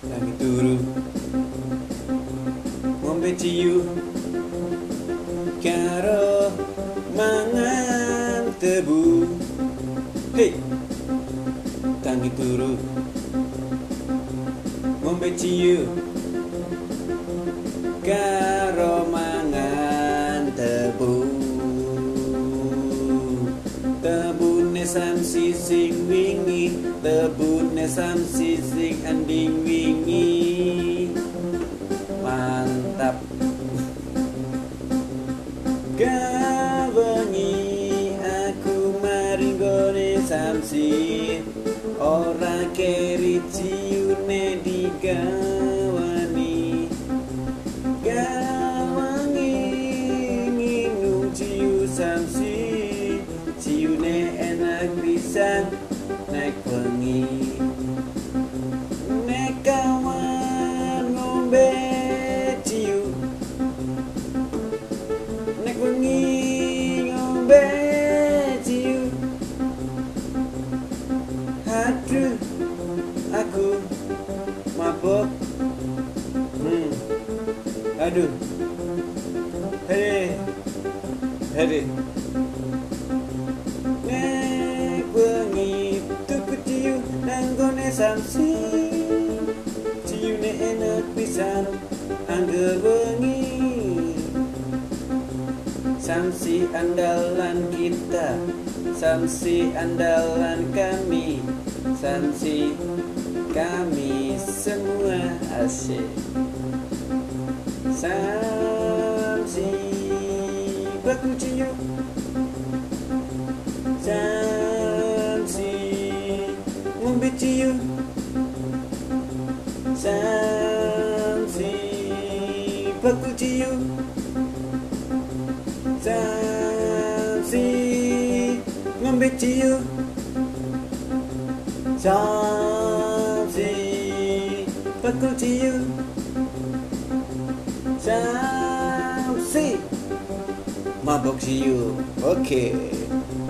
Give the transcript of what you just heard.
Kami turu? Ngombe ciu. Karo mangan tebu. Hei Tangi turu? Ngombe ciu. Karo Tebune sam sising wingi Tebune sam sising anding wingi. Mantap. Gawengi aku maringgone samsi pisan naik wengi Nek kawan ngombe ciu. Nek wengi ngombe ciu. Aduh aku mabok. Hmm. Aduh. Hei Hei samsi Ciune enak pisan angger wengi. Samsi andalan kita Samsi andalan kami Samsi kami semua asyik Samsi baku cium ngombe cium Samsi baku cium Samsi ngombe ciu Samsi bakul ciu Samsi mabok ciu Oke